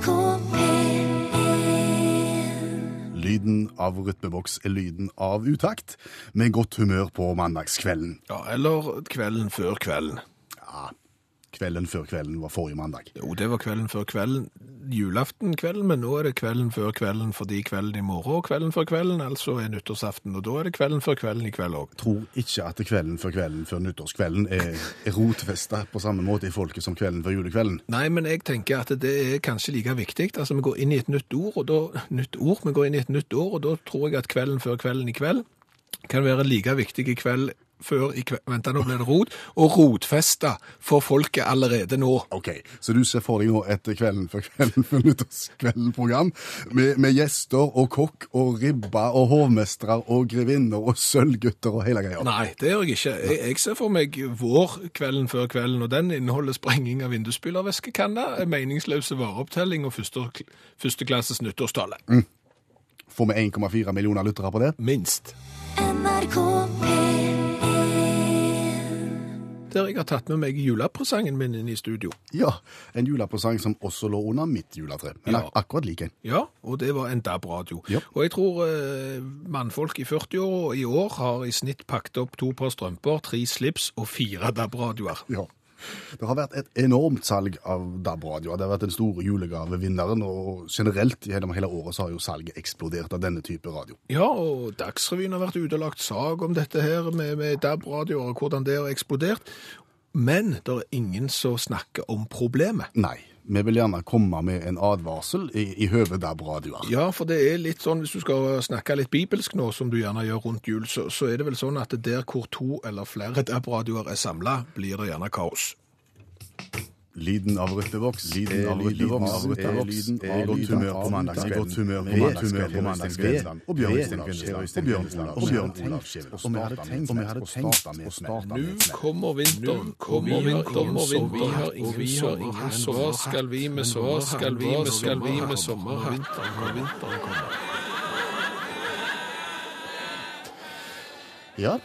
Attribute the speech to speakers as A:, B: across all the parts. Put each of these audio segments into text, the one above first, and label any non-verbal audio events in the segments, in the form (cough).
A: NRK P1
B: Lyden av rytmeboks er lyden av utakt, med godt humør på mandagskvelden.
C: Ja, eller kvelden før kvelden.
B: Ja, kvelden før kvelden var forrige mandag.
C: Jo, det var kvelden før kvelden, julaftenkvelden, men nå er det kvelden før kvelden fordi kvelden i morgen og kvelden før kvelden altså er nyttårsaften, og da er det kvelden før kvelden i kveld òg.
B: Tror ikke at kvelden før kvelden før nyttårskvelden er, er rotfesta på samme måte i folket som kvelden før julekvelden.
C: Nei, men jeg tenker at det er kanskje like viktig. Altså, vi går inn i et nytt ord, og da, nytt ord, vi går inn i et nytt år, og da tror jeg at kvelden før kvelden i kveld kan være like viktig i kveld før i kveld, vent nå ble det rot, og rotfesta for folket allerede nå.
B: Ok, Så du ser for deg nå et kvelden før kvelden for nyttårskvelden-program med, med gjester og kokk og ribba og hovmestere og grevinner og sølvgutter og hele greia?
C: Nei, det gjør jeg ikke. Jeg, jeg ser for meg vår kvelden før kvelden, og den inneholder sprenging av vindusspylervæskekanner, meningsløse vareopptelling og første, førsteklasses nyttårstale.
B: Får vi 1,4 millioner lyttere på det?
C: Minst.
A: NRK P1
C: Der jeg har tatt med meg julepresangen min inn i studio.
B: Ja, en julepresang som også lå under mitt juletre. Men
C: Ja.
B: akkurat like en.
C: Ja, og det var en DAB-radio.
B: Ja.
C: Og jeg tror eh, mannfolk i 40 år i år har i snitt pakket opp to par strømper, tre slips og fire DAB-radioer.
B: Ja. Det har vært et enormt salg av DAB-radioer. Det har vært den store julegavevinneren, og generelt gjennom hele året så har jo salget eksplodert av denne type radio.
C: Ja, og Dagsrevyen har vært ute og lagt sag om dette her med, med DAB-radioer og hvordan det har eksplodert. Men det er ingen som snakker om problemet.
B: Nei, vi vil gjerne komme med en advarsel i, i høve DAB-radioer.
C: Ja, for det er litt sånn, hvis du skal snakke litt bibelsk nå, som du gjerne gjør rundt jul, så, så er det vel sånn at der hvor to eller flere DAB-radioer er samla, blir det gjerne kaos.
B: Lyden av rytmeboks, lyden av rytmeboks, er lyden av godt humør på mandagskvelden. Godt humør på mandagskvelden. Og Bjørn Og Bjørn Olav. Og Bjørn Olav. Skjæveland. Og vi hadde tenkt, å starte med
C: Nå kommer vinteren, kommer vinteren, og vi har ingen sommer. Så hva skal vi med sommer, skal vi med skal vi med sommer, vinteren. Og vinteren. Kommer.
B: Ja,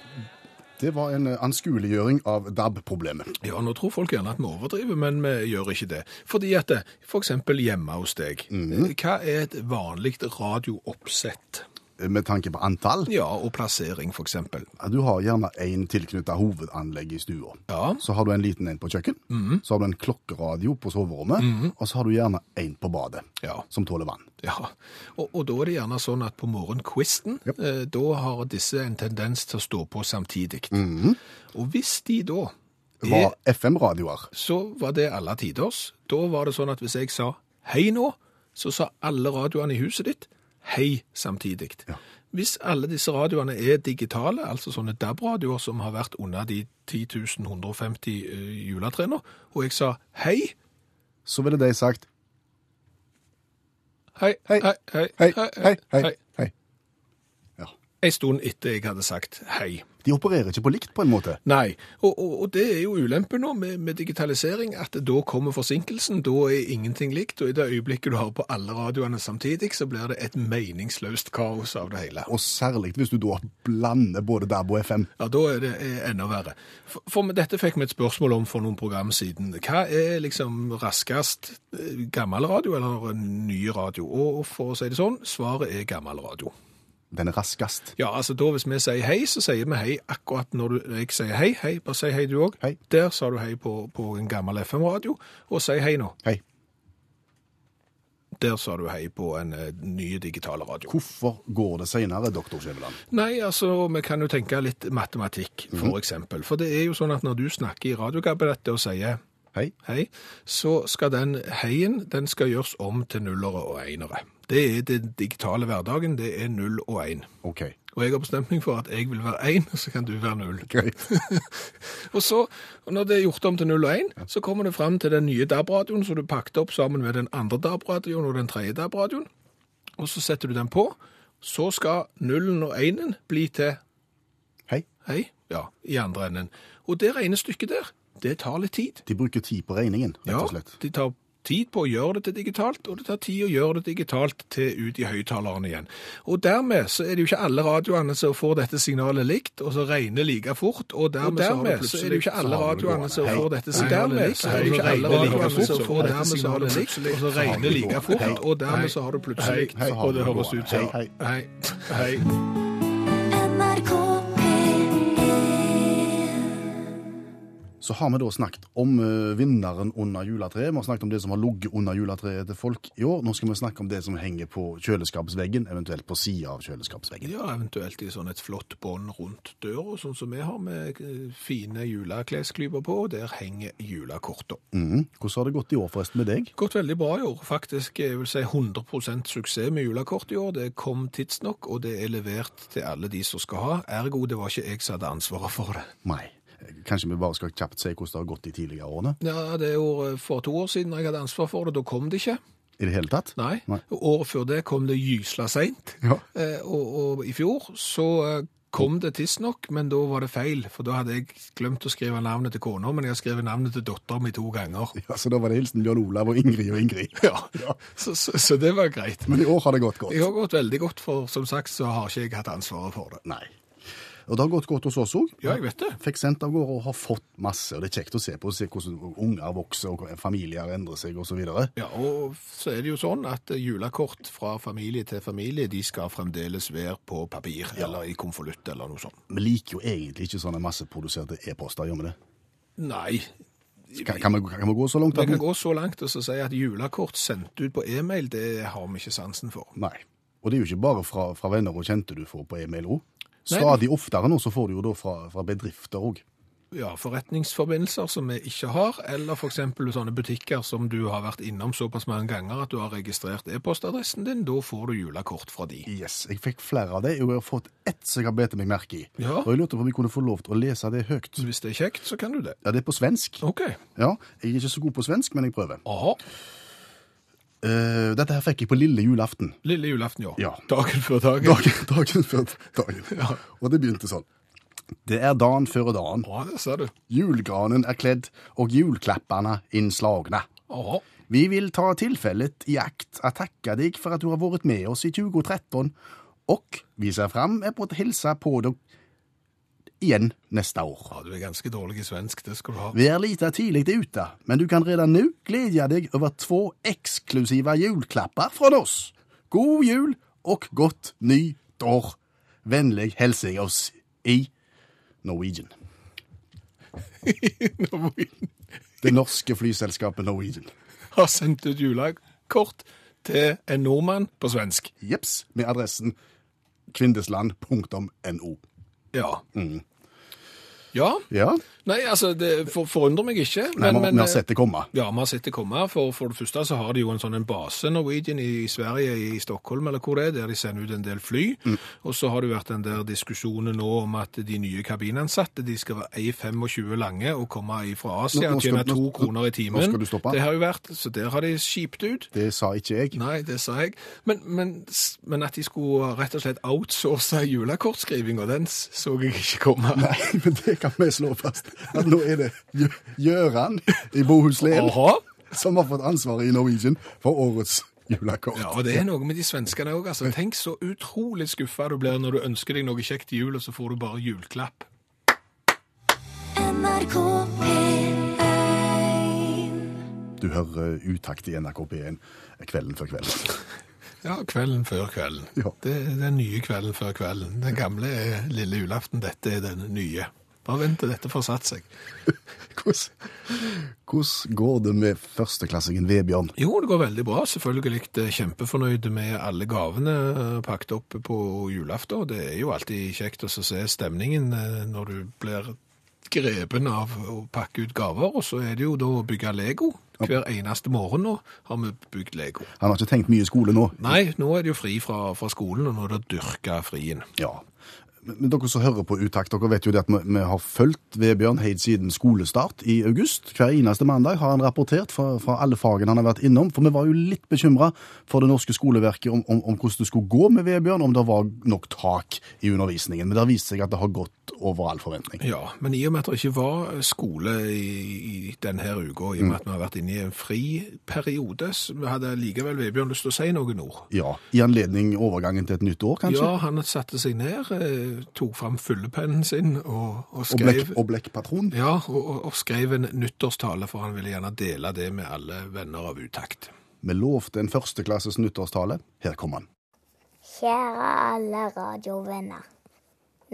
B: det var en eh, anskueliggjøring av DAB-problemet.
C: Ja, nå tror folk gjerne at vi overdriver, men vi gjør ikke det. Fordi at f.eks. for eksempel hjemme hos deg, hva er et vanlig radiooppsett?
B: Med tanke på antall.
C: Ja, og plassering eksempel.
B: Du har gjerne en tilknyttet hovedanlegg i stua.
C: Ja.
B: Så har du en liten en på kjøkken, så har du en klokkeradio på soverommet, og så har du gjerne en på badet,
C: Ja.
B: som tåler vann.
C: Ja, og, og da er det gjerne sånn at på morgenquisten, eh, da har disse en tendens til å stå på samtidig. Og hvis de da
B: Var
C: er,
B: FM-radioer.
C: så var det alle tiders. Da var det sånn at hvis jeg sa hei nå, så sa alle radioene i huset ditt hei samtidig.
B: Ja.
C: Hvis alle disse radioene er digitale, altså sånne DAB-radioer som har vært under de 10 150 eh, og jeg sa hei,
B: Så ville de sagt
C: hei,
B: Hei,
C: hei, hei,
B: hei, hei, hei, hei.
C: En stund etter jeg hadde sagt hei.
B: De opererer ikke på likt, på en måte.
C: Nei, og, og, og det er jo ulempen nå med, med digitalisering, at da kommer forsinkelsen, da er ingenting likt, og i det øyeblikket du har på alle radioene samtidig, så blir det et meningsløst kaos av det hele.
B: Og særlig hvis du da blander både DAB og FM.
C: Ja, da er det enda verre. For, for med dette fikk vi et spørsmål om for noen program siden. Hva er liksom raskest, eh, gammel radio eller ny radio? Og for å si det sånn, svaret er gammel radio.
B: Den er raskest.
C: Ja, altså da hvis vi sier hei, så sier vi hei akkurat når du, jeg sier hei, hei, bare si hei du òg. Der sa du hei på, på en gammel FM-radio, og si hei nå.
B: Hei.
C: Der sa du hei på en eh, ny digital radio.
B: Hvorfor går det senere, doktor Skjæveland?
C: Nei, altså, vi kan jo tenke litt matematikk, for eksempel. For det er jo sånn at når du snakker i radiokabinettet og sier
B: Hei.
C: hei, så skal den heien, den skal gjøres om til nullere og einere. Det er den digitale hverdagen, det er null og én.
B: Okay.
C: Og jeg har bestemt meg for at jeg vil være én, så kan du være null. (laughs) Og så, når det er gjort om til null og 1, så kommer det fram til den nye DAB-radioen som du pakket opp sammen med den andre DAB-radioen og den tredje DAB-radioen. Og så setter du den på. Så skal nullen og enen bli til
B: Hei.
C: hei, ja, i andre enden. Og det regnestykket der, det tar litt tid.
B: De bruker tid på regningen, rett og slett.
C: Ja, de tar tid på å gjøre det til digitalt, og det tar tid å gjøre det digitalt til ut i høyttalerne igjen. Og dermed så er det jo ikke alle radioene som får dette signalet likt, og så regner like fort, og dermed, og dermed så, så, er det jo ikke alle radioene som får dette signalet likt, og så regner like fort, og dermed så har regner like fort, og dermed så har det plutselig hei, ut som Hei. Hei. Hei.
B: Så har vi da snakket om uh, vinneren under juletreet. Vi har snakket om det som har ligget under juletreet til folk i år. Nå skal vi snakke om det som henger på kjøleskapsveggen, eventuelt på sida av kjøleskapsveggen.
C: Ja, eventuelt i sånn et flott bånd rundt døra, sånn som vi har med fine juleklesklyper på. og Der henger julekorta.
B: Mm. Hvordan har det gått i år forresten med deg?
C: Gått veldig bra i år. Faktisk jeg vil si 100% suksess med julekort i år. Det kom tidsnok, og det er levert til alle de som skal ha. Ergo, det var ikke jeg som hadde ansvaret for det.
B: Nei. Kanskje vi bare skal kjapt si hvordan det har gått de tidligere årene?
C: Ja, Det er jo for to år siden jeg hadde ansvar for det. Da kom det ikke.
B: I det hele tatt?
C: Nei. Nei. Året før det kom det gysla seint.
B: Ja.
C: Eh, og, og, i fjor så kom det tidsnok, men da var det feil. For da hadde jeg glemt å skrive navnet til kona, men jeg har skrevet navnet til dattera mi to ganger.
B: Ja, Så da var det hilsen Bjørn Olav og Ingrid og Ingrid?
C: Ja, (laughs) ja. Så, så, så, det var greit.
B: Men i år har det gått godt?
C: Det har gått veldig godt, for som sagt så har ikke jeg hatt ansvaret for det.
B: Nei. Og det har gått godt hos oss òg.
C: Ja, jeg vet det.
B: Fikk sendt av gårde og har fått masse. og Det er kjekt å se på, se hvordan unger vokser og familier endrer seg osv.
C: Ja, og så er det jo sånn at julekort fra familie til familie de skal fremdeles være på papir ja. eller i konvolutt eller noe sånt.
B: Vi liker jo egentlig ikke sånne masseproduserte e-poster, gjør vi det?
C: Nei.
B: Kan, kan, vi, kan, vi, gå så langt?
C: Vi kan gå så langt og så si at julekort sendt ut på e-mail, det har vi ikke sansen for.
B: Nei. Og det er jo ikke bare fra, fra venner og kjente du får på e-mail òg. Stadig oftere nå så får du jo da fra, fra bedrifter òg.
C: Ja, forretningsforbindelser som vi ikke har, eller f.eks. sånne butikker som du har vært innom såpass mange ganger at du har registrert e-postadressen din. Da får du julekort fra de.
B: Yes, jeg fikk flere av det. Jeg har fått ett som jeg har bedt meg merke i.
C: Ja.
B: Og jeg lurte på om jeg kunne få lov til å lese det høyt.
C: Hvis det er kjekt, så kan du det.
B: Ja, det er på svensk.
C: Ok.
B: Ja, Jeg er ikke så god på svensk, men jeg prøver.
C: Aha.
B: Uh, dette her fikk jeg på lille julaften.
C: Lille julaften, ja.
B: ja.
C: Dagen før dagen.
B: Dagen, (laughs) dagen før dagen. (laughs)
C: Ja.
B: Og det begynte sånn. Det er dagen før dagen.
C: Ja, det ser du.
B: Julgranen er kledd og julklappene innslagne.
C: Aha.
B: Vi vil ta tilfellet i akt å takke deg for at du har vært med oss i 2013, og vi ser fram til å hilse på deg igjen neste år.
C: Ja, Du er ganske dårlig i svensk, det skal du ha.
B: Vi er lite tidlig ute, men du kan redan nå glede deg over to eksklusive juleklapper fra oss. God jul og godt nytt år. Vennlig hilsen oss i Norwegian. (laughs)
C: Norwegian.
B: Det norske flyselskapet Norwegian.
C: Har sendt ut julekort til en nordmann på svensk.
B: Jeps, med adressen kvindesland.no. 嗯。
C: Ja.
B: Ja,
C: Nei, altså, det for, forundrer meg ikke.
B: Nei,
C: Men, men,
B: vi har sett det komme.
C: Ja, vi har sett det komme. For, for det første så har de jo en sånn en base, Norwegian, i Sverige, i Stockholm eller hvor det er, der de sender ut en del fly.
B: Mm.
C: Og så har det vært den der diskusjonen nå om at de nye kabinansatte de skal være 1,25 lange og komme fra Asia og tjene to kroner i timen.
B: nå skal du stoppe.
C: Det har jo vært, så der har de skipt ut.
B: Det sa ikke jeg.
C: Nei, det sa jeg. Men, men, men at de skulle rett og slett outsource julekortskrivinga, den så jeg ikke komme.
B: Nei, men det kan vi slå fast. At nå er det Gjøran i Bohuslän som har fått ansvaret i Norwegian for årets julekort.
C: Ja, og det er noe med de svenskene òg. Altså. Tenk så utrolig skuffa du blir når du ønsker deg noe kjekt i jul, og så får du bare julklapp.
A: NRK P1
B: Du hører utakt i NRK P1 kvelden før kvelden.
C: Ja, kvelden før kvelden.
B: Ja.
C: Det er den nye kvelden før kvelden. Den gamle er lille julaften, dette er den nye. Bare vent til dette får satt seg. (laughs)
B: Hvordan, går det med førsteklassingen Vebjørn?
C: Jo, det går veldig bra. Selvfølgelig kjempefornøyd med alle gavene eh, pakket opp på julaften. Det er jo alltid kjekt å se stemningen eh, når du blir grepen av å pakke ut gaver. Og så er det jo da å bygge Lego. Hver eneste morgen nå har vi bygd Lego.
B: Han har ikke tenkt mye skole nå.
C: Nei, nå er det jo fri fra, fra skolen, og nå er det dyrka frien.
B: Ja. Men, dere som hører på Utakt, dere vet jo det at vi, vi har fulgt Vebjørn helt siden skolestart i august. Hver eneste mandag har han rapportert fra, fra alle fagene han har vært innom. For vi var jo litt bekymra for det norske skoleverket om, om, om hvordan det skulle gå med Vebjørn, om det var nok tak i undervisningen. Men det har vist seg at det har gått over all forventning.
C: Ja, men i og med at det ikke var skole i, i denne uka, i og med at vi har vært inne i en fri periode, så hadde likevel Vebjørn lyst til å si noen ord.
B: Ja, I anledning overgangen til et nytt år, kanskje?
C: Ja, han satte seg ned, eh, tok fram fyllepennen sin og, og skrev
B: og blekkpatron?
C: Ja, og, og, og skrev en nyttårstale, for han ville gjerne dele det med alle venner av utakt.
B: Vi lovte en førsteklasses nyttårstale. Her kommer han.
A: Kjære alle radiovenner.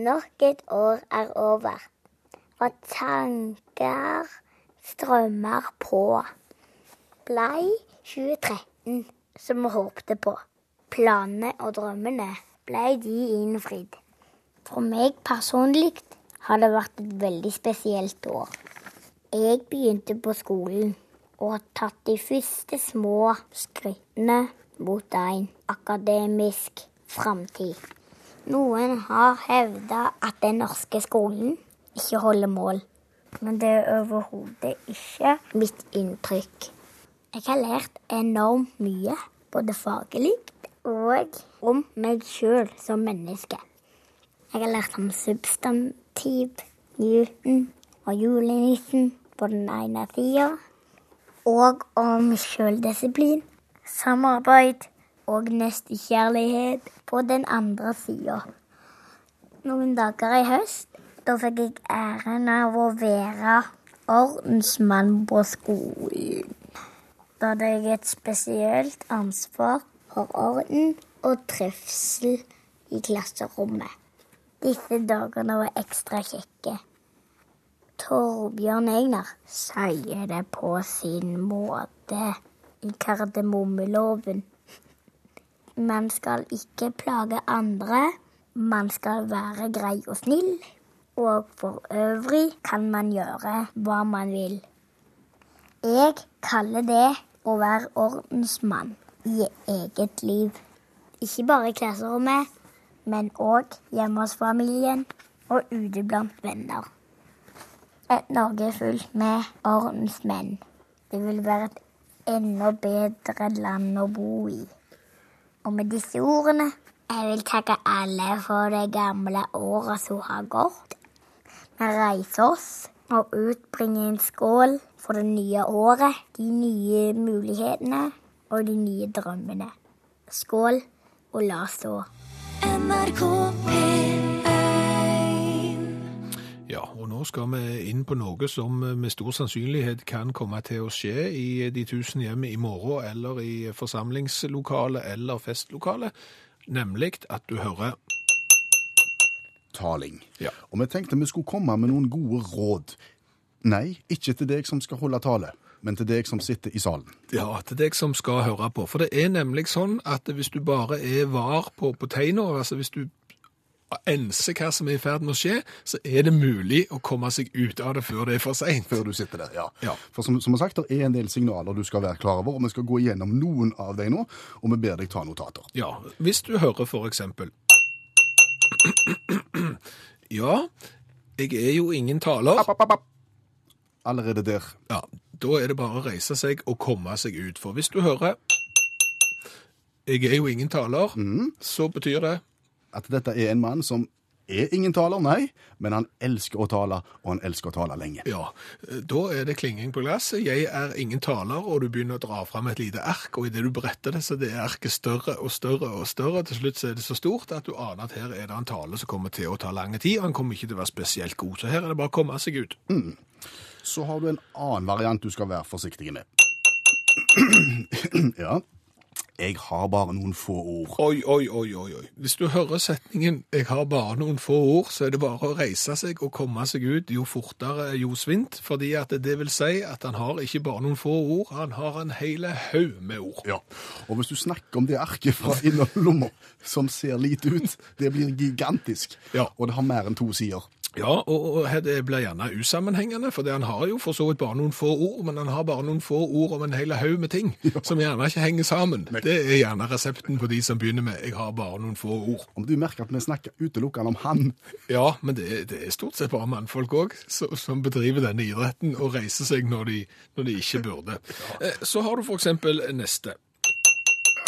A: Nok et år er over, og tanker strømmer på. Blei 2013 som vi håpte på. Planene og drømmene blei de innfridd. For meg personlig har det vært et veldig spesielt år. Jeg begynte på skolen og har tatt de første små skrittene mot en akademisk framtid. Noen har hevda at den norske skolen ikke holder mål. Men det er overhodet ikke mitt inntrykk. Jeg har lært enormt mye, både faglig og om meg sjøl som menneske. Jeg har lært om substantiv, Newton og julenissen på den ene sida, og om sjøldisiplin, samarbeid og nestekjærlighet på den andre sida. Noen dager i høst da fikk jeg æren av å være ordensmann på skolen. Da hadde jeg et spesielt ansvar for orden og trivsel i klasserommet. Disse dagene var ekstra kjekke. Torbjørn Egner sier det på sin måte i kardemommeloven. Man skal ikke plage andre, man skal være grei og snill. Og for øvrig kan man gjøre hva man vil. Jeg kaller det å være ordensmann i eget liv. Ikke bare i klasserommet, men òg hjemme hos familien og ute blant venner. Et Norge fullt med ordensmenn. Det vil være et enda bedre land å bo i. Og med disse ordene jeg vil takke alle for det gamle året som har gått. Vi reiser oss og utbringer en skål for det nye året, de nye mulighetene og de nye drømmene. Skål, og la oss stå.
D: NRK P1
C: Ja, og nå skal vi inn på noe som med stor sannsynlighet kan komme til å skje i de tusen hjem i morgen, eller i forsamlingslokale eller festlokale, nemlig at du hører
B: Taling.
C: Ja.
B: Og vi tenkte vi skulle komme med noen gode råd. Nei, ikke til deg som skal holde tale, men til deg som sitter i salen.
C: Ja, til deg som skal høre på. For det er nemlig sånn at hvis du bare er var på, på tegna, altså hvis du enser hva som er i ferd med å skje, så er det mulig å komme seg ut av det før det er for seint.
B: Før du sitter der, ja.
C: Ja.
B: For som, som sagt, det er en del signaler du skal være klar over, og vi skal gå igjennom noen av dem nå, og vi ber deg ta notater.
C: Ja, hvis du hører for eksempel (clears throat) Ja, jeg er jo ingen taler.
B: App, app, app, app. Allerede der.
C: Ja, da er det bare å reise seg og komme seg ut. For hvis du hører Jeg er jo ingen taler, så betyr det
B: At dette er en mann som er ingen taler, nei, men han elsker å tale, og han elsker å tale lenge.
C: Ja, da er det klinging på glasset. Jeg er ingen taler, og du begynner å dra fram et lite ark, og idet du bretter det, så det er arket større og større og større. Til slutt så er det så stort at du aner at her er det en tale som kommer til å ta lang tid, og han kommer ikke til å være spesielt god. Så her er det bare å komme seg ut.
B: Så har du en annen variant du skal være forsiktig med. (clears throat) ja. Jeg har bare noen få ord.
C: Oi, oi, oi, oi, oi. Hvis du hører setningen 'jeg har bare noen få ord', så er det bare å reise seg og komme seg ut jo fortere, jo svint. Fordi at det vil si at han har ikke bare noen få ord, han har en hele haug med ord.
B: Ja, og hvis du snakker om det arket fra innerlomma som ser lite ut, det blir gigantisk.
C: Ja.
B: Og det har mer enn to sider.
C: Ja, og, og det blir gjerne usammenhengende, for han har jo for så vidt bare noen få ord, men han har bare noen få ord om en hel haug med ting som gjerne ikke henger sammen. Det er gjerne resepten på de som begynner med 'jeg har bare noen få ord'.
B: Om du merker at vi snakker utelukkende om han.
C: Ja, men det, det er stort sett bare mannfolk òg som bedriver denne idretten og reiser seg når de, når de ikke burde. Ja. Så har du eksempel neste.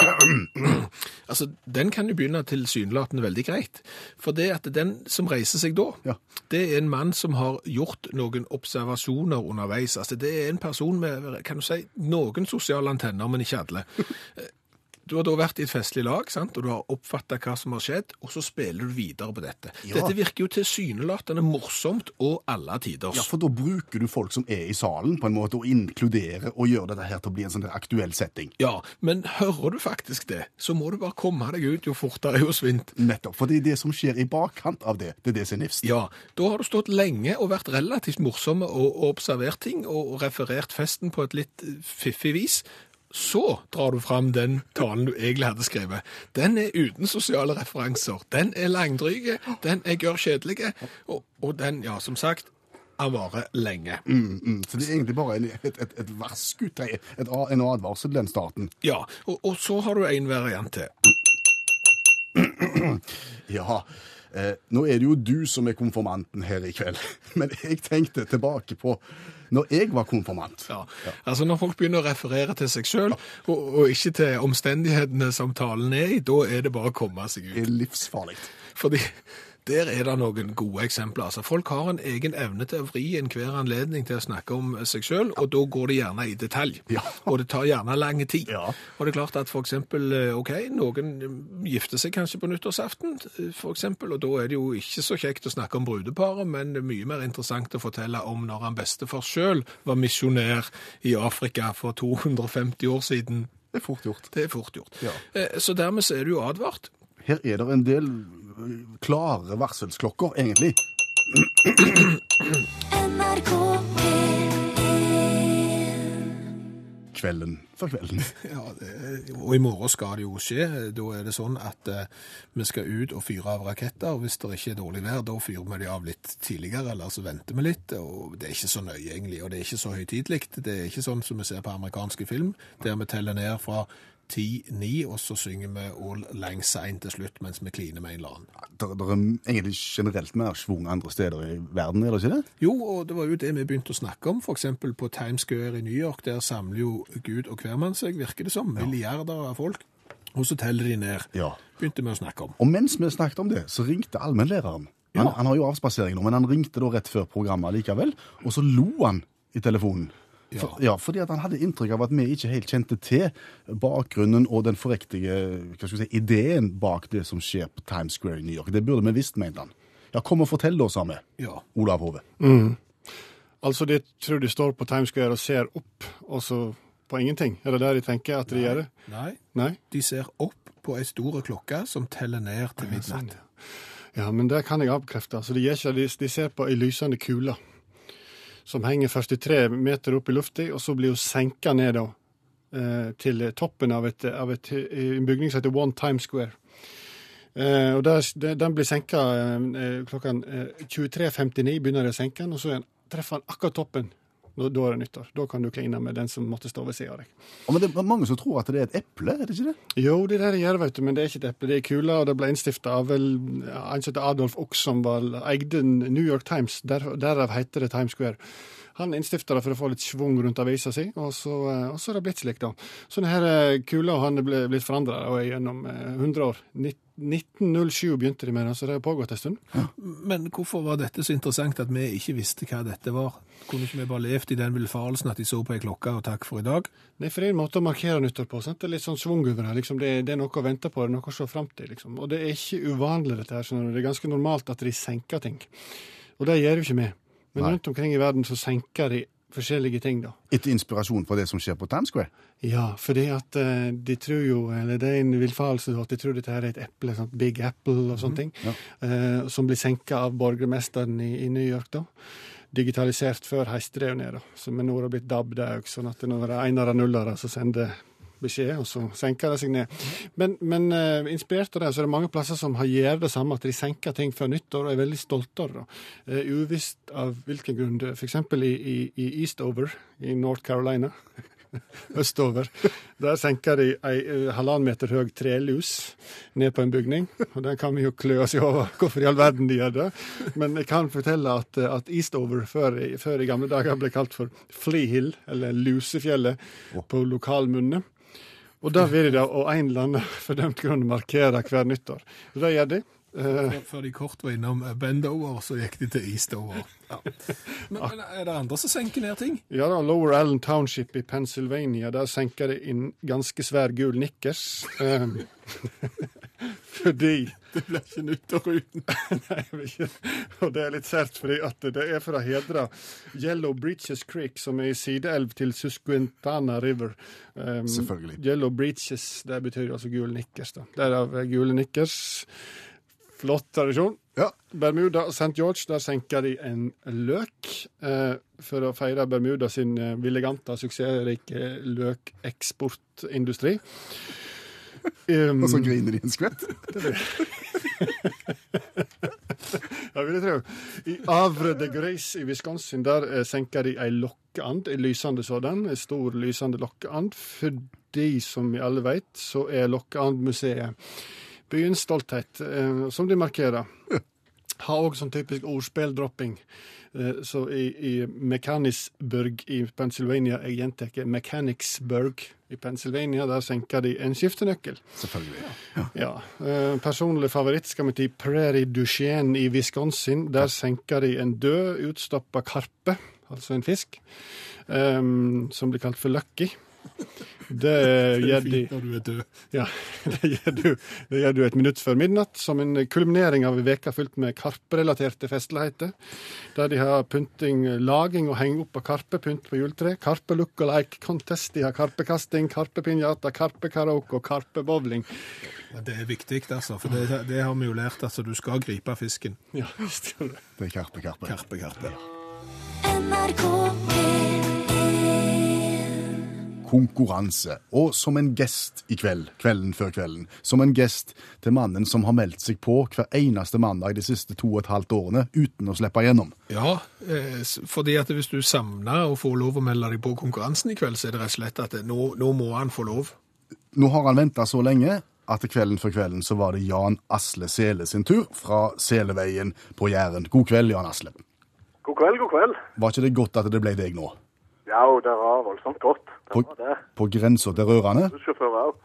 C: (clears throat) Altså, Den kan jo begynne tilsynelatende veldig greit. For det at den som reiser seg da,
B: Ja.
C: det er en mann som har gjort noen observasjoner underveis. Altså, Det er en person med kan du si, noen sosiale antenner, men ikke alle. (laughs) Du har da vært i et festlig lag, sant? og du har oppfatta hva som har skjedd, og så spiller du videre på dette.
B: Ja.
C: Dette virker jo tilsynelatende morsomt og alle tiders.
B: Ja, For da bruker du folk som er i salen, på en måte, og inkluderer og gjør dette her til å bli en sånn aktuell setting.
C: Ja, men hører du faktisk det, så må du bare komme deg ut jo fortere jo svint.
B: Nettopp. For det er det som skjer i bakkant av det. Det er det som er nifst.
C: Ja, da har du stått lenge og vært relativt morsomme og, observert ting og referert festen på et litt fiffig vis. Så drar du fram den talen du egentlig hadde skrevet. Den er uten sosiale referanser. Den er langdryg, den er gørr kjedelig, og, og den, ja, som sagt, han varer lenge.
B: Mm, så det er egentlig bare et, et, et varsku en advarsel, den starten.
C: Ja, og, og så har du en variant til. (clears throat)
B: Ja, eh, nå er det jo du som er konformanten her i kveld. (laughs) Men jeg tenkte tilbake på når jeg var konfirmant.
C: Ja. Altså Når folk begynner å referere til seg sjøl, og, og ikke til omstendighetene som talen er i, da er det bare å komme seg ut.
B: Det er livsfarlig.
C: Fordi der er det noen gode eksempler. Altså Folk har en egen evne til å vri enhver anledning til å snakke om seg sjøl, og da går det gjerne i detalj.
B: Ja. (laughs)
C: Og det tar gjerne lang tid.
B: Ja.
C: Og det er klart at for eksempel, eh, ok, noen eh, gifter seg kanskje på nyttårsaften, eh, for eksempel, og da er det jo ikke så kjekt å snakke om brudeparet, men det er mye mer interessant å fortelle om når han bestefar sjøl var misjonær i Afrika for 250 år siden.
B: Det er fort gjort.
C: Det er fort gjort.
B: Ja.
C: Så dermed så er du jo advart.
B: Her er det en del klare varselsklokker, egentlig.
D: NRK P1
B: Kvelden for kvelden. (laughs)
C: Ja, det, og i morgen skal det jo skje. Da er det sånn at eh, vi skal ut og fyre av raketter. og Hvis det ikke er dårlig vær, da fyrer vi de av litt tidligere, eller så venter vi litt. og Det er ikke så nøye, egentlig, og det er ikke så høytidelig. Det er ikke sånn som vi ser på amerikanske film, der vi teller ned fra 10-9, og så synger vi All Lang Sein til slutt mens vi kliner med en eller annen.
B: Det, er egentlig generelt mer schwung andre steder i verden, er det ikke det?
C: Jo, og det var jo det vi begynte å snakke om, eksempel på Times Square i New York. Der samler jo Gud og hvermann seg, virker det som, milliarder av folk. Og så teller de ned.
B: Ja.
C: Begynte vi å snakke om.
B: Og mens vi snakket om det, så ringte allmennlæreren. Han,
C: Ja.
B: han har jo avspasering nå, men han ringte da rett før programmet likevel, og så lo han i telefonen. For, ja, fordi at han hadde inntrykk av at vi ikke helt kjente til bakgrunnen og den skal si, ideen bak det som skjer på Times Square i New York. Det burde vi visst, mente han. Ja, kom og fortell da, sa vi.
C: Ja.
B: Olav Hove.
E: Altså, de tror de står på Times Square og ser opp, og så på ingenting. Er det det de tenker at de gjør? det?
C: Nei,
E: Nei?
C: de ser opp på ei store klokke som teller ned til midnatt.
E: Ja, men det kan jeg avkrefte. Altså, de, ikke, de, de ser på ei lysende kule som henger 43 meter opp i lufta, og så blir hun senka ned da, eh, til toppen av, et, av et, en bygning som heter One Times Square. Eh, og der, Den blir senka eh, klokka eh, 23.59, begynner de å senke den, og så er treffer den akkurat toppen. Da, da er det nyttår. Da kan du kline med den som måtte stå ved siden av deg.
B: Ja, men det er mange som tror at det er et eple, er det ikke det?
E: Jo, det er det det gjør, vet du, men det er ikke et eple. Det er kula, og det ble innstifta av vel ja, en som Adolf Ox, som var, eide New York Times. Der, derav heter det Times Square. Han innstifta det for å få litt schwung rundt avisa si, og så, eh, og så er det blitt slik, da. Så denne kula han er blitt forandra gjennom eh, 100 år. Nitt- 1907 begynte de med det, så det har pågått en stund.
C: Men hvorfor var dette så interessant at vi ikke visste hva dette var? Kunne ikke vi bare levd i den villfarelsen at de så på ei klokke og takk for i dag?
E: Nei, for det er en måte å markere nyttår på. Sant? Det er litt sånn schwung over det. Liksom. Det, er, det er noe å vente på, det er noe å se fram til. Liksom. Og det er ikke uvanlig, dette her. skjønner du. Det er ganske normalt at de senker ting. Og det gjør jo ikke vi. Men
B: Nei.
E: rundt omkring i verden så senker de forskjellige ting, da.
B: Etter inspirasjon fra det som skjer på Times Square?
E: Ja, fordi at uh, de tror jo, eller det er en villfarelse, at de tror dette her er et eple, sånn Big Apple og sånne ting,
B: ja.
E: uh, som blir senka av borgermesteren i, i New York, da. Digitalisert før heiste det jo ned, da. Med nå har blitt DAB, det òg, sånn at når det er enere nullere, så sender beskjed, og så senker de seg ned. Men, men uh, inspirert av det, så er det mange plasser som har gjør det samme, at de senker ting før nyttår og er veldig stolte av det. Eh, uvisst av hvilken grunn. F.eks. I, i, i Eastover i North Carolina. (laughs) Østover. Der senker de ei eh, halvannen meter høy trelus ned på en bygning. Og den kan vi jo klø oss i over (laughs) hvorfor i all verden de gjør det. Men jeg kan fortelle at, at Eastover før, før i gamle dager ble kalt for Flea Hill, eller Lusefjellet, på lokalmunne. Og da vil de og en eller annen (laughs) fordømt grunn, markere hver nyttår. Og det gjør de. Eh,
C: Før de kort var innom eh, Bendover, så gikk de til Eastover. Ja. (laughs) Men, men er det andre som senker ned ting?
E: Ja da, Lower Allen Township i Pennsylvania, der senker det inn ganske svær gul nikkers. Um, (laughs) fordi
C: Det blir ikke nyttår uten. (laughs)
E: Nei, jeg ikke. Og det er litt sært, fordi at det er for å hedre Yellow Breaches Creek, som er i sideelv til Susquintana River. Um,
B: Selvfølgelig.
E: Yellow Breaches, det betyr altså gul nikkers, da. Derav er gule nikkers. Flott tradisjon.
B: Ja.
E: Bermuda og St. George, der senker de en løk eh, for å feire Bermuda sin eh, suksessrike løkeksportindustri. Um, (laughs)
B: Og så griner de en skvett. (laughs)
E: det (laughs) vil jeg tro. I Avre de Grace i Wisconsin der eh, senker de ei lokkeand, ei lysende sådan, ei stor lysende lokkeand. Fordi, som vi alle veit, så er Lokkeandmuseet byens stolthet, eh, som de markerer. (laughs) Har òg sånn typisk ordspilldropping. Eh, så i, i Mechanicsburg i Pennsylvania, jeg gjentar Mechanicsburg i Pennsylvania, der senker de en skiftenøkkel.
B: Selvfølgelig.
E: Ja. eh, personlig favoritt skal vi til Prairie Duchenne i Wisconsin. Der senker de en død, utstoppa karpe, altså en fisk, eh, som blir kalt for Lucky. Det (laughs) gjør de
C: du
E: ja, (laughs) det gjør, du, et minutt før midnatt, som en kulminering av en veka fylt med karperelaterte festligheter. Der de har pynting, laging og henge opp av karpepynt på juletre. Karpe look-alike contest. De har karpekasting, karpepinjata, karpekaraoke og karpebowling.
C: Men Det er viktig, altså, for det, det har vi jo lært. altså Du skal gripe fisken.
E: Ja, visst gjør det.
B: Det er Karpe Karpe.
C: Karpe, karpe.
D: NRK P1
B: Konkurranse. Og som en gest i kveld, kvelden før kvelden, som en gest til mannen som har meldt seg på hver eneste mandag de siste to og et halvt årene uten å slippe gjennom.
C: Ja, eh, fordi at hvis du samler og får lov å melde deg på konkurransen i kveld, så er det rett og slett at nå, nå må han få lov.
B: Nå har han venta så lenge at kvelden før kvelden så var det Jan Asle Sele sin tur fra Seleveien på Jæren. God kveld, Jan Asle.
F: God kveld, god kveld.
B: Var ikke det godt at det ble deg nå?
F: Ja, og det var voldsomt godt. Det
B: På,
F: var det.
B: på grensa til rørende?
F: Bussjåfører òg.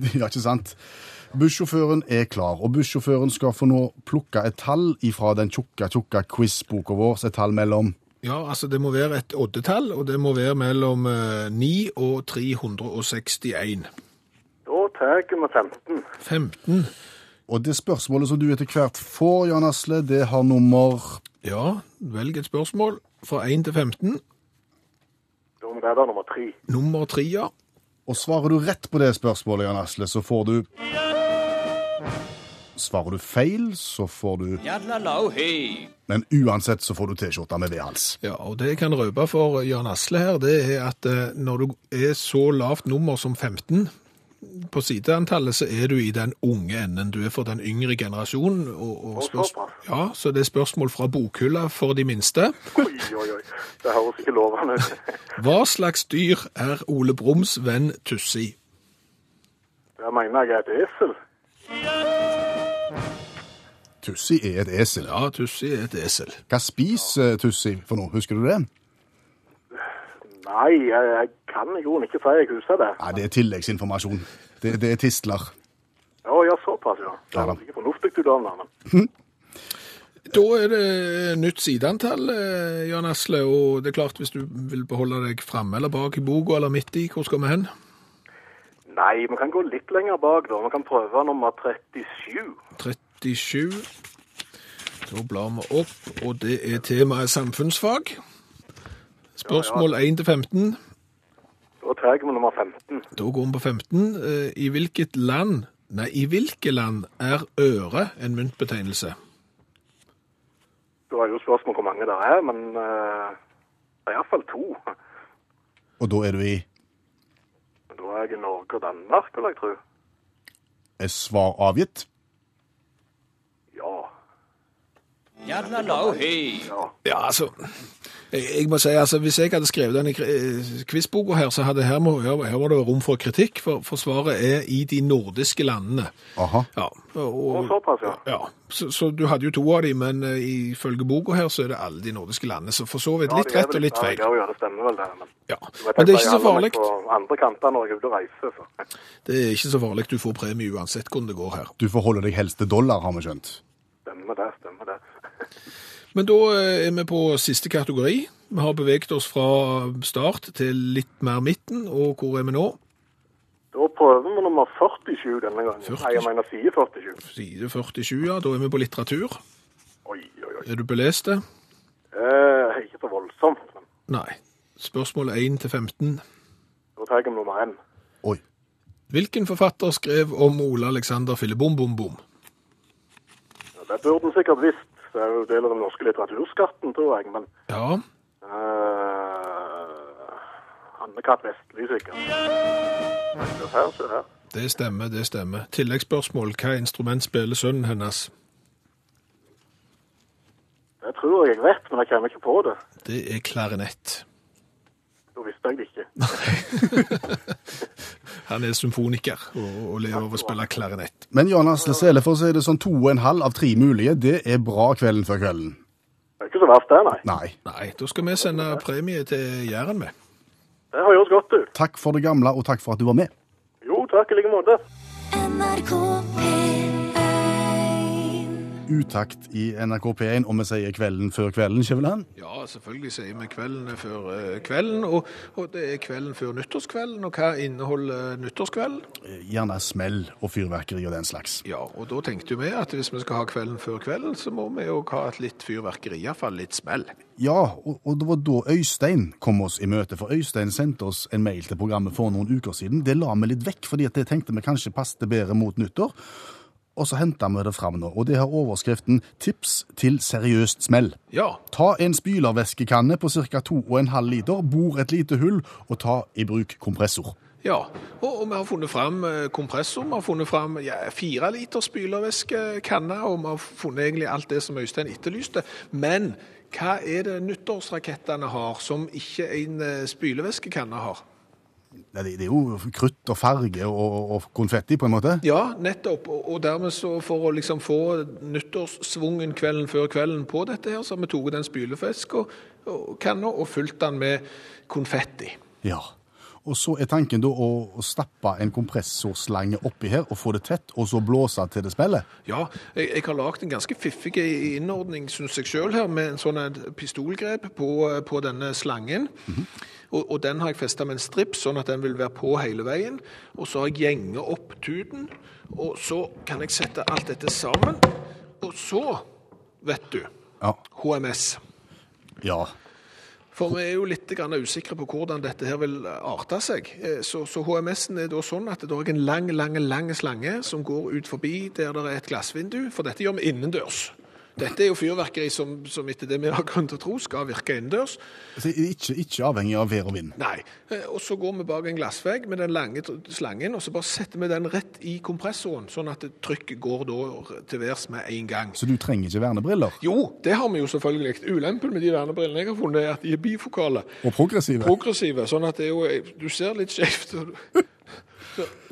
F: (laughs)
B: Ja, ikke sant? Bussjåføren er klar, og bussjåføren skal få nå plukke et tall ifra den tjukke, tjukke quizboka vår, et tall mellom
C: Ja, altså det må være et oddetall, og det må være mellom eh, 9 og 361.
F: Da tar vi 15.
C: 15.
B: Og det spørsmålet som du etter hvert får, Jan Asle, det har nummer
C: Ja, velg et spørsmål fra 1 til 15.
F: Da er da nummer tre.
C: Nummer tre, ja.
B: Og svarer du rett på det spørsmålet, Jan Asle, så får du Svarer du feil, så får du Men uansett så får du T-skjorte med V-hals.
C: Ja, og det jeg kan røpe for Jan Asle her, det er at eh, når du er så lavt nummer som 15 på sideantallet, så er du i den unge enden. Du er for den yngre generasjonen. Og, og
F: Og
C: ja, så det er spørsmål fra bokhylla for de minste.
F: Oi, oi, oi. Det høres ikke lovende ut. (laughs)
C: Hva slags dyr er Ole Brums venn Tussi?
F: Jeg mener jeg er et esel.
B: Tussi er et esel.
C: Ja, Tussi er et esel.
B: Hva spiser Tussi for noe? Husker du det?
F: Nei, jeg, jeg kan i grunnen ikke si jeg husker det.
B: Nei, det er tilleggsinformasjon. Det, det er tistler.
F: Ja, ja, såpass, ja. Det
B: Ja
F: ikke fornuftig du da, men (laughs)
C: Da er det nytt sideantall, eh, Jan Asle, og det er klart hvis du vil beholde deg framme eller bak i boka eller midt i, hvor skal vi hen?
F: Nei, vi kan gå litt lenger bak, da. Vi kan prøve nummer 37.
C: 37. Da blar vi opp, og det er temaet samfunnsfag. Spørsmål 1 til 15.
F: Da tar med nummer 15.
C: Da går vi på 15. Eh, I hvilket land, nei, i hvilke land er øre en myntbetegnelse?
F: Da er jo spørsmål hvor mange det er, men uh, det er iallfall to.
B: Og da er du i
F: Da er jeg i Norge og Danmark, vil jeg tro.
B: Er svar avgitt?
F: Ja. Ja.
C: Ja, altså jeg, jeg må si, altså, Hvis jeg hadde skrevet denne eh, quizboka her, så hadde her, må, her, her var det rom for kritikk, for, for svaret er i de nordiske landene.
B: Aha.
C: Ja, og,
F: Og såpass, ja.
C: ja, så, så du hadde jo to av dem, men uh, ifølge boka her så er det alle de nordiske landene. Så for så vidt litt
F: Ja,
C: rett og litt feil.
F: Ja, ja, det stemmer vel det. Men,
C: Ja, Men det er ikke så farlig.
F: andre kanter når jeg er ute og reiser, så.
C: Det er ikke så farlig. Du får premie uansett hvordan det går her.
B: Du forholder deg helst til dollar, har vi skjønt.
F: Stemmer det, stemmer det.
C: Men da eh, er vi på siste kategori. Vi har beveget oss fra start til litt mer midten, og hvor er vi nå?
F: Da prøver vi nummer 47 denne gangen.
C: 40...
F: Nei, jeg mener side 47.
C: Side 47, ja. Da er vi på litteratur.
F: Oi, oi, oi.
C: Er du belest det?
F: Eh, ikke så voldsomt, men
C: Nei. Spørsmål 1 til 15.
F: da tar jeg nummer 1.
B: Oi.
C: Hvilken forfatter skrev om Ole Alexander Fillebom-bom-bom?
F: Ja, det burde du sikkert visst. Det er jo del av den norske litteraturskatten, tror jeg, men
C: Ja,
F: uh, Anne-Kat. Vestli, sikkert. Her, se her.
C: det stemmer, det stemmer. Tilleggsspørsmål. Hva instrument spiller sønnen hennes?
F: Det tror jeg jeg vet, men jeg kommer ikke på det.
C: Det er klarinett.
F: Da visste jeg det ikke. (laughs) (laughs)
C: Han er symfoniker og, og lever av å spille klarinett.
B: Men Jan Asle Sele, for å si det sånn to og en halv av tre mulige, det er bra kvelden før kvelden.
F: Det er ikke så verst det, nei.
B: Nei.
C: Nei, da skal vi sende premie til Jæren med.
F: Det har gjort godt du.
B: Takk for det gamle, og takk for at du var med.
F: Jo, takk i like måte.
D: NRK P1
B: Utakt i NRK P1, og vi sier kvelden før kvelden, Skjæveland.
C: Ja, selvfølgelig sier vi kvelden før eh, kvelden, og, og det er kvelden før nyttårskvelden. Og hva inneholder nyttårskvelden?
B: Gjerne smell og fyrverkeri og den slags.
C: Ja, og da tenkte vi at hvis vi skal ha kvelden før kvelden, så må vi òg ha et litt fyrverkeri, iallfall litt smell.
B: Ja, og, og det var da Øystein kom oss i møte, for Øystein sendte oss en mail til programmet for noen uker siden. Det la vi litt vekk, fordi at det tenkte vi kanskje passet bedre mot nyttår. Og så henta vi det fram nå, og det har overskriften 'Tips til seriøst smell'.
C: Ja,
B: Ta en spylervæskekanne på ca. 2,5 liter, bor et lite hull, og ta i bruk kompressor.
C: ja. Og, og vi har funnet fram eh, kompressor, vi har funnet fram ja, fire liter spylervæske, kanne, og vi har funnet egentlig alt det som Øystein etterlyste. Men hva er det nyttårsrakettene har som ikke en eh, spylevæskekanne har?
B: Det, er jo krutt og farge og, og konfetti, på en måte.
C: Ja, nettopp. Og, dermed så for å liksom få nyttårssvungen kvelden før kvelden på dette her, så har vi tatt den spylefisk og, og og fylt den med konfetti.
B: Ja. Og så er tanken da å, stappe en kompressorslange oppi her og få det tett, og så blåse til det spiller.
C: Ja, jeg, jeg har lagd en ganske fiffig innordning, syns jeg sjøl, her, med en sånn pistolgrep på, på denne slangen. Og, og den har jeg festa med en stripp, sånn at den vil være på hele veien. Og så har jeg gjenget opp tuten, og så kan jeg sette alt dette sammen. Og så, vet du,
B: Ja.
C: HMS.
B: Ja.
C: For vi er jo litt grann usikre på hvordan dette her vil arte seg. Eh, Så, så HMS-en er da sånn at det er en lang, lang, lang slange som går ut forbi der det er et glassvindu, for dette gjør vi innendørs. Dette er jo fyrverkeri som, som etter det vi har grunn til å tro skal virke innendørs.
B: Ikke, ikke avhengig av vær og vind.
C: Nei. Eh, Og så går vi bak en glassvegg med den lange slangen, og så bare setter vi den rett i kompressoren, sånn at trykket går da til værs med en gang.
B: Så du trenger ikke vernebriller.
C: Jo, det har vi jo selvfølgelig. Ulempen med de vernebrillene jeg har funnet, er at de er bifokale.
B: Og progressive.
C: progressive, sånn at det jo, du ser litt skjevt. (laughs)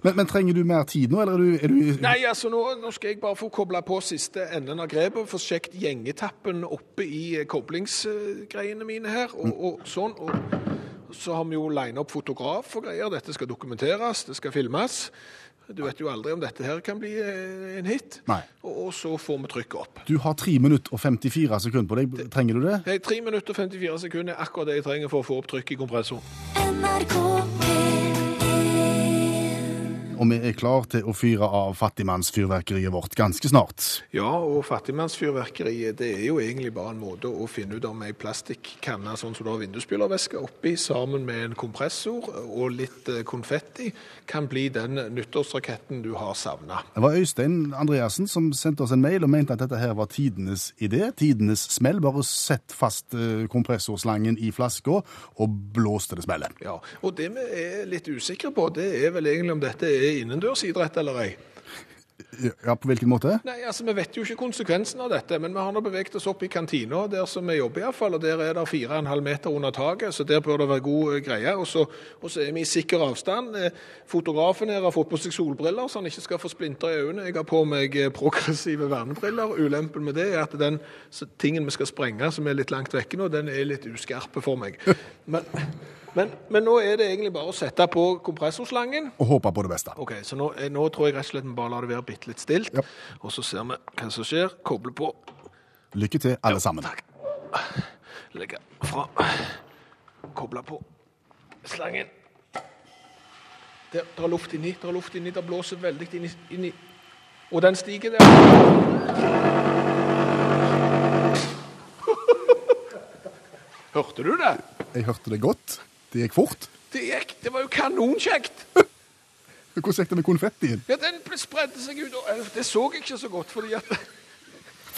B: Men, men trenger du mer tid nå, eller er du, er du
C: Nei, altså nå, nå skal jeg bare få koble på siste enden av grepet, få sjekket gjengetappen oppe i eh, koblingsgreiene mine her, og, og sånn. Og så har vi jo lina opp fotograf og greier. Dette skal dokumenteres, det skal filmes. Du vet jo aldri om dette her kan bli eh, en hit.
B: Nei.
C: Og, og så får vi trykket opp.
B: Du har 3 minutter og 54 sekunder på deg. Trenger du det?
C: Nei, 3 minutter og 54 sekunder er akkurat det jeg trenger for å få opp trykk i kompressoren.
D: NRK P1
B: og vi er klar til å fyre av fattigmannsfyrverkeriet vårt ganske snart.
C: Ja, og fattigmannsfyrverkeriet det er jo egentlig bare en måte å finne ut om ei plastikkanne sånn som du har vindusspylervæske oppi, sammen med en kompressor og litt eh, konfetti, kan bli den nyttårsraketten du har savna.
B: Det var Øystein Andreassen som sendte oss en mail og mente at dette her var tidenes idé. Tidenes smell. Bare sett fast eh, kompressorslangen i flaska og blåste det smeller.
C: Ja, og det vi er litt usikre på, det er vel egentlig om dette er innendørsidrett eller ei.
B: Ja, på hvilken måte?
C: Nei, altså Vi vet jo ikke konsekvensen av dette, men vi har nå beveget oss opp i kantina, der som vi jobber iallfall, og der er det 4,5 meter under taket, så der bør det være god eh, greie. Og så, og så er vi i sikker avstand. Eh, Fotografen her har fått på seg solbriller, så han ikke skal få splinter i øynene. Jeg har på meg eh, progressive vernebriller. Ulempen med det er at den tingen vi skal sprenge, som er litt langt vekke nå, den er litt uskarpe for meg. (laughs) Men, men, men nå er det egentlig bare å sette på kompressorslangen.
B: Og håpe på det beste.
C: Ok, så nå, eh, nå tror jeg rett og slett vi bare lar det være bitte litt stilt.
B: Ja.
C: Og så ser vi hva som skjer. Koble på.
B: Lykke til, alle sammen.
C: Takk. Legge fra. Koble på slangen. Der, der er luft inni, der er luft inni, der blåser veldig inni, inni. Og den stiger der. (laughs) Hørte du det?
B: Jeg hørte det godt. Det gikk fort.
C: Det gikk, det var jo kanonkjekt. (laughs)
B: Hvordan gikk det med konfettien?
C: Ja, den spredde seg ut, og eh, det så jeg ikke så godt, fordi at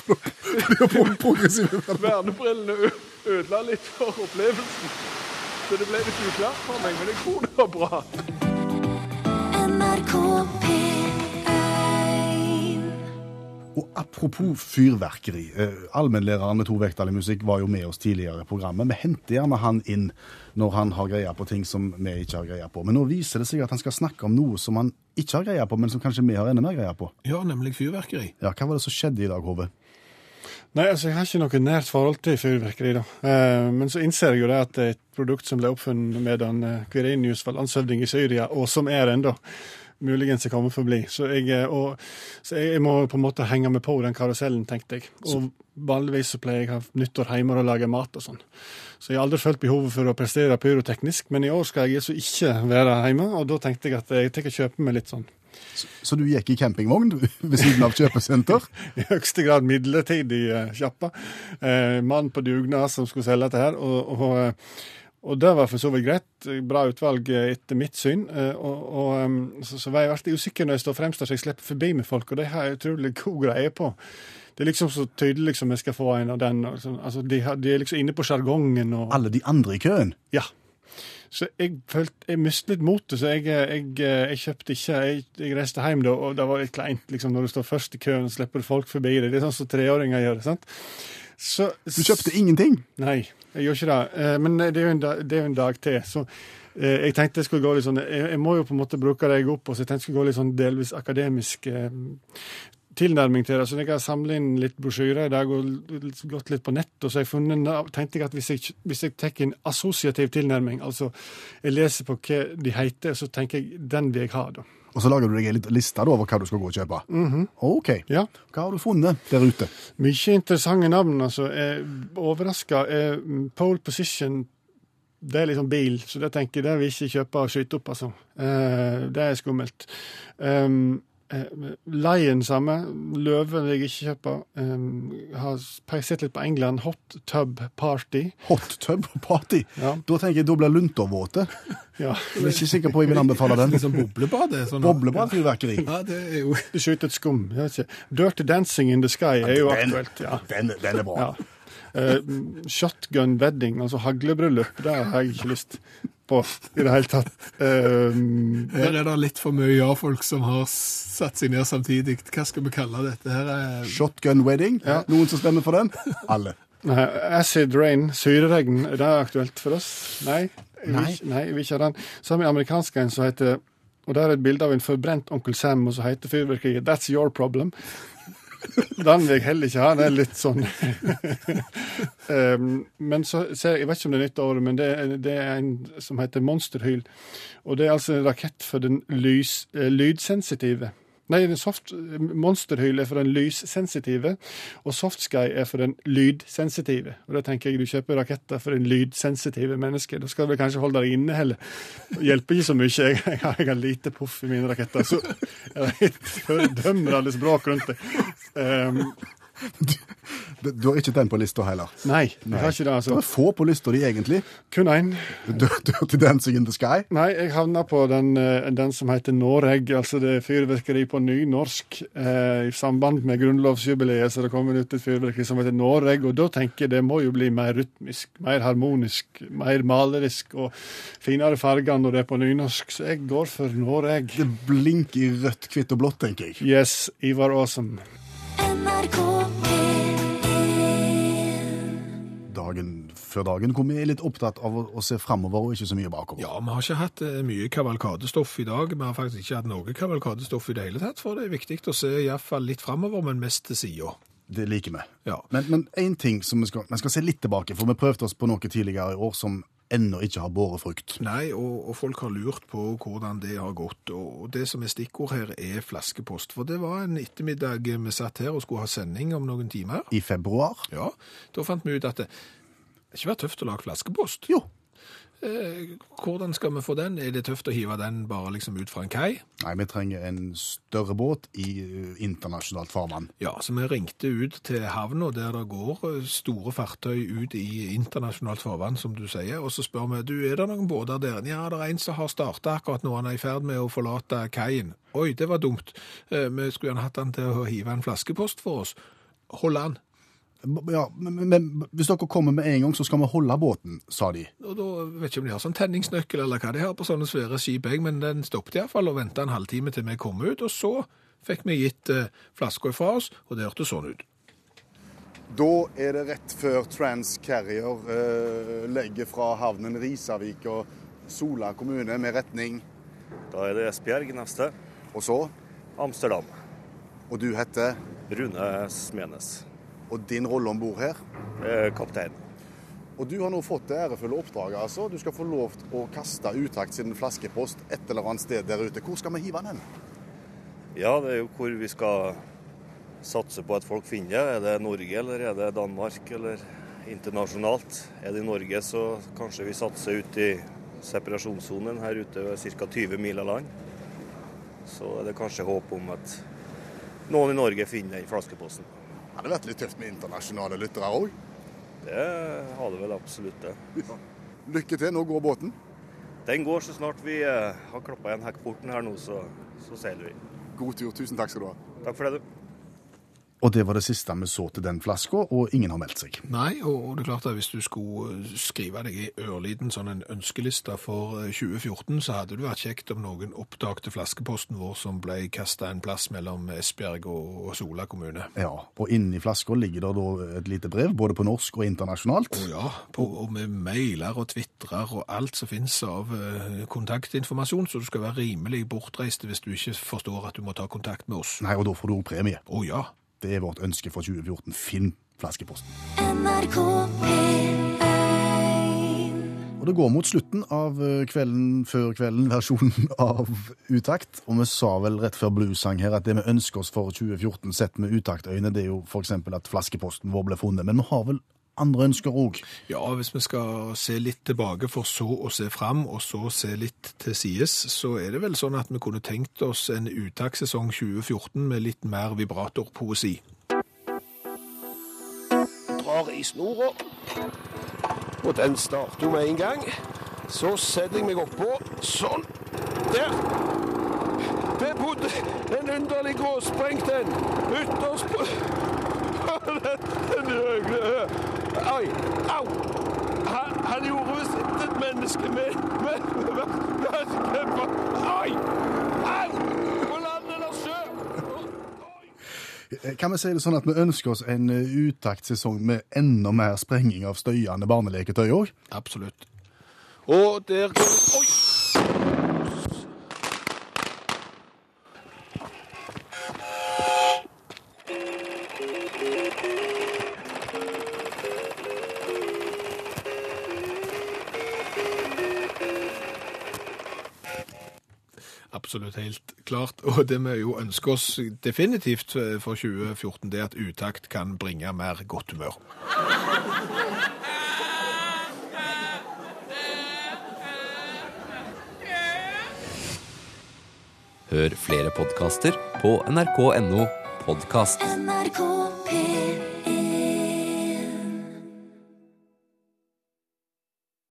C: (laughs) vernebrillene ødela litt for opplevelsen. Så det ble litt uklart for meg, men jeg tror det var bra.
D: NRK P1
B: Og apropos fyrverkeri. eh, Allmennlæreren med i musikk var jo med oss tidligere i programmet. Vi henter gjerne han inn når han har greie på ting som vi ikke har greie på. Men nå viser det seg at han skal snakke om noe som han ikke har greie på, men som kanskje vi har enda mer greie på.
C: Ja, nemlig fyrverkeri.
B: Ja, Hva var det som skjedde i dag, Hove?
E: Nei, altså Jeg har ikke noe nært forhold til fyrverkeri. da. Eh, men så innser jeg jo det at det er et produkt som ble oppfunnet medan Kvirinius Quirinius var landshøvding i Syria, og som er ennå. Muligens er kommet for å bli. Så, jeg, eh, og, så jeg, jeg må på en måte henge meg på den karusellen, tenkte jeg. Og vanligvis så pleier jeg å ha nyttår hjemme og lage mat og sånn. Så jeg har aldri følt behovet for å prestere pyroteknisk, men i år skal jeg altså ikke være hjemme, og da tenkte jeg at jeg tenker å kjøpe meg litt sånn
B: Så du gikk i campingvogn ved siden av kjøpesenter? (laughs)
E: i høyeste grad midlertidig eh, sjappa. Eh, mann på dugnad som skulle selge dette her. Og, og, eh, og det var for så vidt greit. Bra utvalg eh, etter mitt syn. Eh, og, og, så, så var jeg alltid usikker når jeg står fremst, så jeg slipper forbi med folk, og det har jeg utrolig god greie på. Det er liksom så tydelig som jeg skal få en av den. Sånn. altså, de, de er liksom inne på sjargongen. og...
B: Alle de andre i køen?
E: Ja. Så jeg følte, jeg mistet litt motet, så jeg, jeg, jeg kjøpte ikke Jeg, jeg reiste hjem da, og det var litt kleint liksom, når du står først i køen og slipper folk forbi deg. Det er sånn som treåringer gjør. sant? Så,
B: Du kjøpte ingenting?
E: Nei, jeg gjør ikke det. Eh, Men det er jo en dag, jo en dag til. Så eh, jeg tenkte jeg skulle gå litt sånn jeg, må jo på en måte bruke det jeg opp på, så jeg tenkte jeg skulle gå litt sånn delvis akademisk eh, tilnærming til det. Så jeg har samlet inn litt brosjyrer i dag og gått litt på nett. Og så jeg funnet, tenkte jeg at hvis jeg, hvis jeg tar en assosiativ tilnærming, altså jeg leser på hva de heter, så tenker jeg den vil jeg ha, da.
B: Og så lager du deg en liste over hva du skal gå og kjøpe? OK.
E: Ja.
B: Hva har du funnet der ute?
E: Mye interessante navn, altså. Jeg overraska. Pole position det er liksom bil, så det tenker jeg det vil ikke kjøpe og skyte opp, altså. Eh, det er skummelt. Um, eh, Lion samme. Løven vil jeg ikke kjøpe. Um, har sett litt på England. Hot Tub Party.
B: Hot tub party.
E: Ja.
B: Da tenker jeg da blir lunta våte. (laughs)
E: ja.
B: Jeg er ikke sikker på om jeg vil anbefale den. (laughs)
C: Liksom boblebad. Sånn,
B: Boblebadfyrverkeri.
C: Ja, det er jo (laughs)
E: Du skyter et skum. Jeg vet ikke. Dirty Dancing in the Sky er jo
B: Den,
E: aktuelt. ja.
B: den, den er bra.
E: Ja. Uh, shotgun wedding, altså haglebryllup, det har jeg ikke lyst på i det hele tatt. Eh,
C: Her er det litt for mye ja-folk som har satt seg ned samtidig. Hva skal vi kalle dette? Her er
B: Shotgun wedding.
E: Ja.
B: Noen som stemmer for den? Alle.
E: nei, acid rain, syreregn, er det aktuelt for oss? Nei. jeg vil
B: Nei.
E: vi nei, jeg vil ikke ha den. Så har vi amerikansk en som heter Og der er et bilde av en forbrent onkel Sam, og så heter fyrverkeriet 'That's Your Problem'. Den vil jeg heller ikke ha. Det er litt sånn (laughs) um, Men så ser jeg Jeg vet ikke om det er nytt året, men det er, det er en som heter Monsterhyl. Og det er altså en rakett for den lys, eh, lydsensitive. Nei, soft, monsterhyl er for den lyssensitive, og softsky er for den lydsensitive. Og da tenker jeg du kjøper raketter for en lydsensitive menneske. Da skal du kanskje holde deg inne heller. Det hjelper ikke så mye. Jeg, jeg, har, jeg har lite poff i mine raketter, så jeg fordømmer (laughs) alle språk rundt det. Um,
B: Du (laughs) du har ikke den på lista heller.
E: nei, jeg har ikke det,
B: Det
E: altså.
B: er få på lista di, egentlig.
E: Kun én.
B: Dirty Dancing in the Sky.
E: Nei, jeg havna på den, eh, den som heter Noreg, altså det er fyrverkeri på nynorsk. Eh, I samband med grunnlovsjubileet så det kommer ut et fyrverkeri som heter Noreg, og da tenker jeg det må jo bli mer rytmisk, mer harmonisk, mer malerisk og finere farger når det er på nynorsk, så jeg går for Noreg.
B: Det blinker i rødt, hvitt og blått, tenker jeg.
E: Yes, Ivar Awesome.
D: NRK P1
B: Dagen før dagen hvor vi er litt opptatt av å, å se framover og ikke så mye bakover.
C: Ja, vi har ikke hatt eh, mye kavalkadestoff i dag. Vi har faktisk ikke hatt noe kavalkadestoff i det hele tatt, for det er viktig å se iallfall litt framover, men mest til sida.
B: Det liker vi.
C: Ja.
B: Men én ting som vi skal, vi skal se litt tilbake, for vi prøvde oss på noe tidligere i år som ennå ikke har båret frukt.
C: Nei, og, og folk har lurt på hvordan det har gått. Og det som er stikkord her, er flaskepost. For det var en ettermiddag vi satt her og skulle ha sending om noen timer.
B: I februar
C: Ja, Da fant vi ut at det ikke var tøft å lage flaskepost.
B: Jo.
C: Eh, hvordan skal vi få den? Er det tøft å hive den bare liksom ut fra en kai?
B: Nei, vi trenger en større båt i eh, internasjonalt farvann.
C: Ja, så vi ringte ut til havna der det går eh, store fartøy ut i internasjonalt farvann, som du sier, og så spør vi, du, er det noen båter der? Ja, det er en som har startet akkurat nå, han er i ferd med å forlate kaien. Oi, det var dumt. Eh, Vi skulle gjerne hatt han til å hive en flaskepost for oss. Hold an.
B: Ja, men, men hvis dere kommer med en gang, så skal vi holde båten, sa de.
C: Og da vet ikke om de har sånn tenningsnøkkel eller hva de har på sånne svære skip, men den stoppet i hvert fall og ventet en halvtime til vi kom ut, og så fikk vi gitt eh, flaska fra oss, og det hørtes sånn ut.
B: Da er det rett før Transcarrier eh, legger fra havnen Risavik og Sola kommune med retning
G: Da er det Esbjerg neste.
B: Og så
G: Amsterdam.
B: Og du heter
G: Rune Smenes.
B: Og din rolle om bord her?
G: Eh, Kaptein.
B: Og du har nå fått det ærefulle oppdraget, altså. Du skal få lov til å kaste utakt sin flaskepost et eller annet sted der ute. Hvor skal vi hive den?
G: Ja, det er jo hvor vi skal satse på at folk finner det. Er det Norge, eller er det Danmark, eller internasjonalt? Er det i Norge, så kanskje vi satser ut i separasjonssonen her ute ved ca. 20 mil av land. Så er det kanskje håp om at noen i Norge finner den flaskeposten.
B: Det hadde vært litt tøft med internasjonale lyttere òg.
G: Det har det vel absolutt det.
B: Lykke til, nå går båten.
G: Den går så snart vi eh, har klappa igjen hekkporten her nå, så, så seiler vi.
B: God tur. Tusen takk skal du ha.
G: Takk for det, du.
B: Og det var det siste vi så til den flaska, og ingen har meldt seg.
C: Nei, og, det er klart at hvis du skulle eh, skrive deg i ørliten sånn en ønskeliste for eh, 2014, så hadde det vært kjekt om noen oppdagte flaskeposten vår som ble kasta en plass mellom Esbjerg og, og Sola kommune.
B: Ja, Og inni flaska ligger det da et lite brev, både på norsk og internasjonalt.
C: Å ja, på, og med mailer og tvitrer og alt som finnes av eh, kontaktinformasjon, så du skal være rimelig bortreist hvis du ikke forstår at du må ta kontakt med oss.
B: Nei, og da får du òg premie.
C: Å ja.
B: Det er vårt ønske for 2014. Finn flaskeposten.
D: NRK P1
B: Og det går mot slutten av eh, kvelden før kvelden-versjonen (laughs) av Utakt. Og vi sa vel rett før bluesang her at det vi ønsker oss for 2014 sett med utaktøyne, det er jo f.eks. at flaskeposten vår ble funnet. Men vi har vel andre ønsker òg.
C: Ja, hvis vi skal se litt tilbake for så å se fram, og så se litt til sides, så er det vel sånn at vi kunne tenkt oss en uttakssesong 2014 med litt mer vibratorpoesi.
H: drar i snora. Og den starter jo med en gang. Så setter jeg meg oppå. Sånn. Der. det bodde en underlig gråsprengt en. Ytterst på (laughs) Den, den høye Oi. Au. Han, han gjorde visst et menneske med med- med- med- med- Oi. Au. På land eller sjø.
B: Kan vi si det sånn at vi ønsker oss en eh, utaktsesong med enda mer sprenging av støyende barneleketøy òg?
C: Absolutt. Og der går Oi! Absolutt helt klart. Og det vi jo ønsker oss definitivt for 2014, det er at utakt kan bringe mer godt humør.
I: Hør flere podkaster på nrk.no podkast.
D: NRK P3